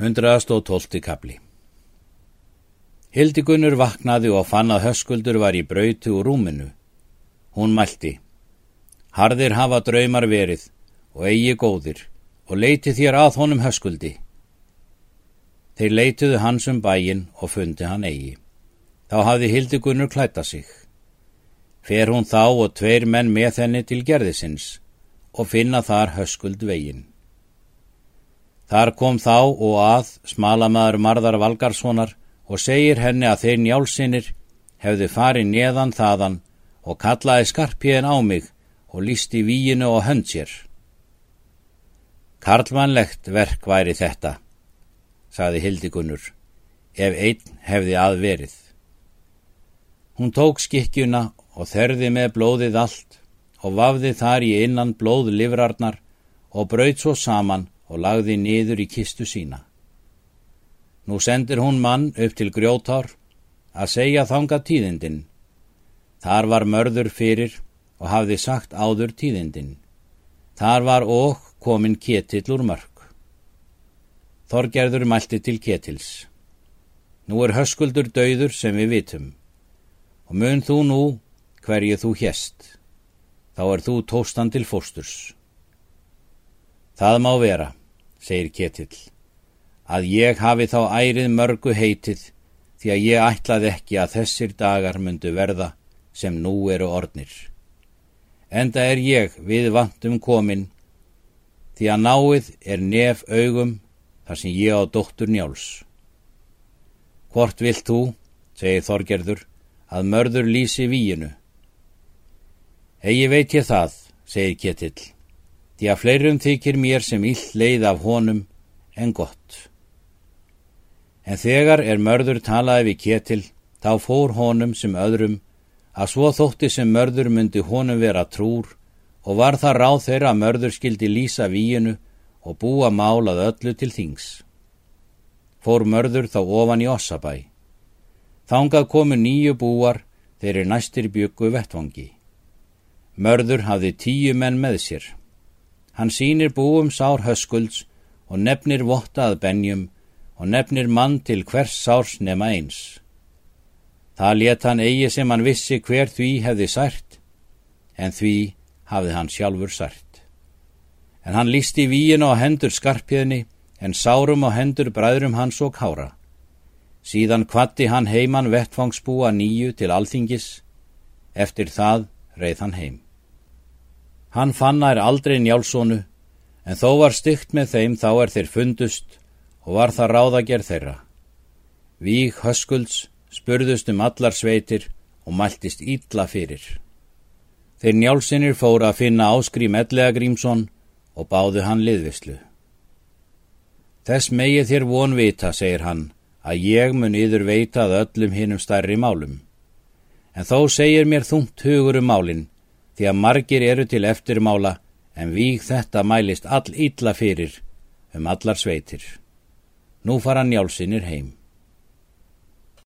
112. kapli Hildigunnur vaknaði og fann að höskuldur var í brautu úr rúminu. Hún mælti. Harðir hafa draumar verið og eigi góðir og leiti þér að honum höskuldi. Þeir leituðu hans um bæin og fundi hann eigi. Þá hafði Hildigunnur klæta sig. Fer hún þá og tveir menn með henni til gerðisins og finna þar höskuld veginn. Þar kom þá og að smalamaður Marðar Valgarssonar og segir henni að þeir njálsinir hefði farið neðan þaðan og kallaði skarpiðin á mig og lísti víinu og hönd sér. Karlmannlegt verk væri þetta, saði Hildigunnur, ef einn hefði aðverið. Hún tók skikkjuna og þerði með blóðið allt og vafði þar í innan blóð livrarnar og braut svo saman og lagði niður í kistu sína. Nú sendir hún mann upp til grjótár að segja þanga tíðindin. Þar var mörður fyrir og hafði sagt áður tíðindin. Þar var óg komin ketill úr mörg. Þorgerður mælti til ketils. Nú er höskuldur döður sem við vitum. Og mun þú nú hverju þú hjest. Þá er þú tóstan til fósturs. Það má vera segir Ketill, að ég hafi þá ærið mörgu heitið því að ég ætlaði ekki að þessir dagar myndu verða sem nú eru ornir. Enda er ég við vantum komin því að náið er nef augum þar sem ég á dóttur njáls. Hvort vilt þú, segir Þorgerður, að mörður lýsi víinu? Egi veit ég það, segir Ketill því að fleirum þykir mér sem ill leið af honum en gott. En þegar er mörður talaði við Ketil, þá fór honum sem öðrum að svo þótti sem mörður myndi honum vera trúr og var það ráð þeirra að mörður skildi lýsa víinu og búa málað öllu til þings. Fór mörður þá ofan í Ossabæ. Þangað komu nýju búar þeir er næstir byggu vettvangi. Mörður hafði tíu menn með sér. Hann sínir búum sár höskulds og nefnir vottað benjum og nefnir mann til hvers sárs nema eins. Það let hann eigi sem hann vissi hver því hefði sært, en því hafði hann sjálfur sært. En hann lísti víin á hendur skarpiðni, en sárum á hendur bræðrum hans og kára. Síðan kvatti hann heiman vettfangsbúa nýju til alþingis, eftir það reið hann heim. Hann fannar aldrei njálsónu, en þó var stygt með þeim þá er þeir fundust og var það ráðagerð þeirra. Víg höskulds spurðust um allar sveitir og mæltist ítla fyrir. Þeir njálsinir fóra að finna áskrím Ellega Grímsson og báðu hann liðvislu. Þess megið þér von vita, segir hann, að ég mun yður veitað öllum hinnum stærri málum. En þó segir mér þungt hugur um málinn því að margir eru til eftirmála en víg þetta mælist all ítla fyrir um allar sveitir. Nú fara njálsinir heim.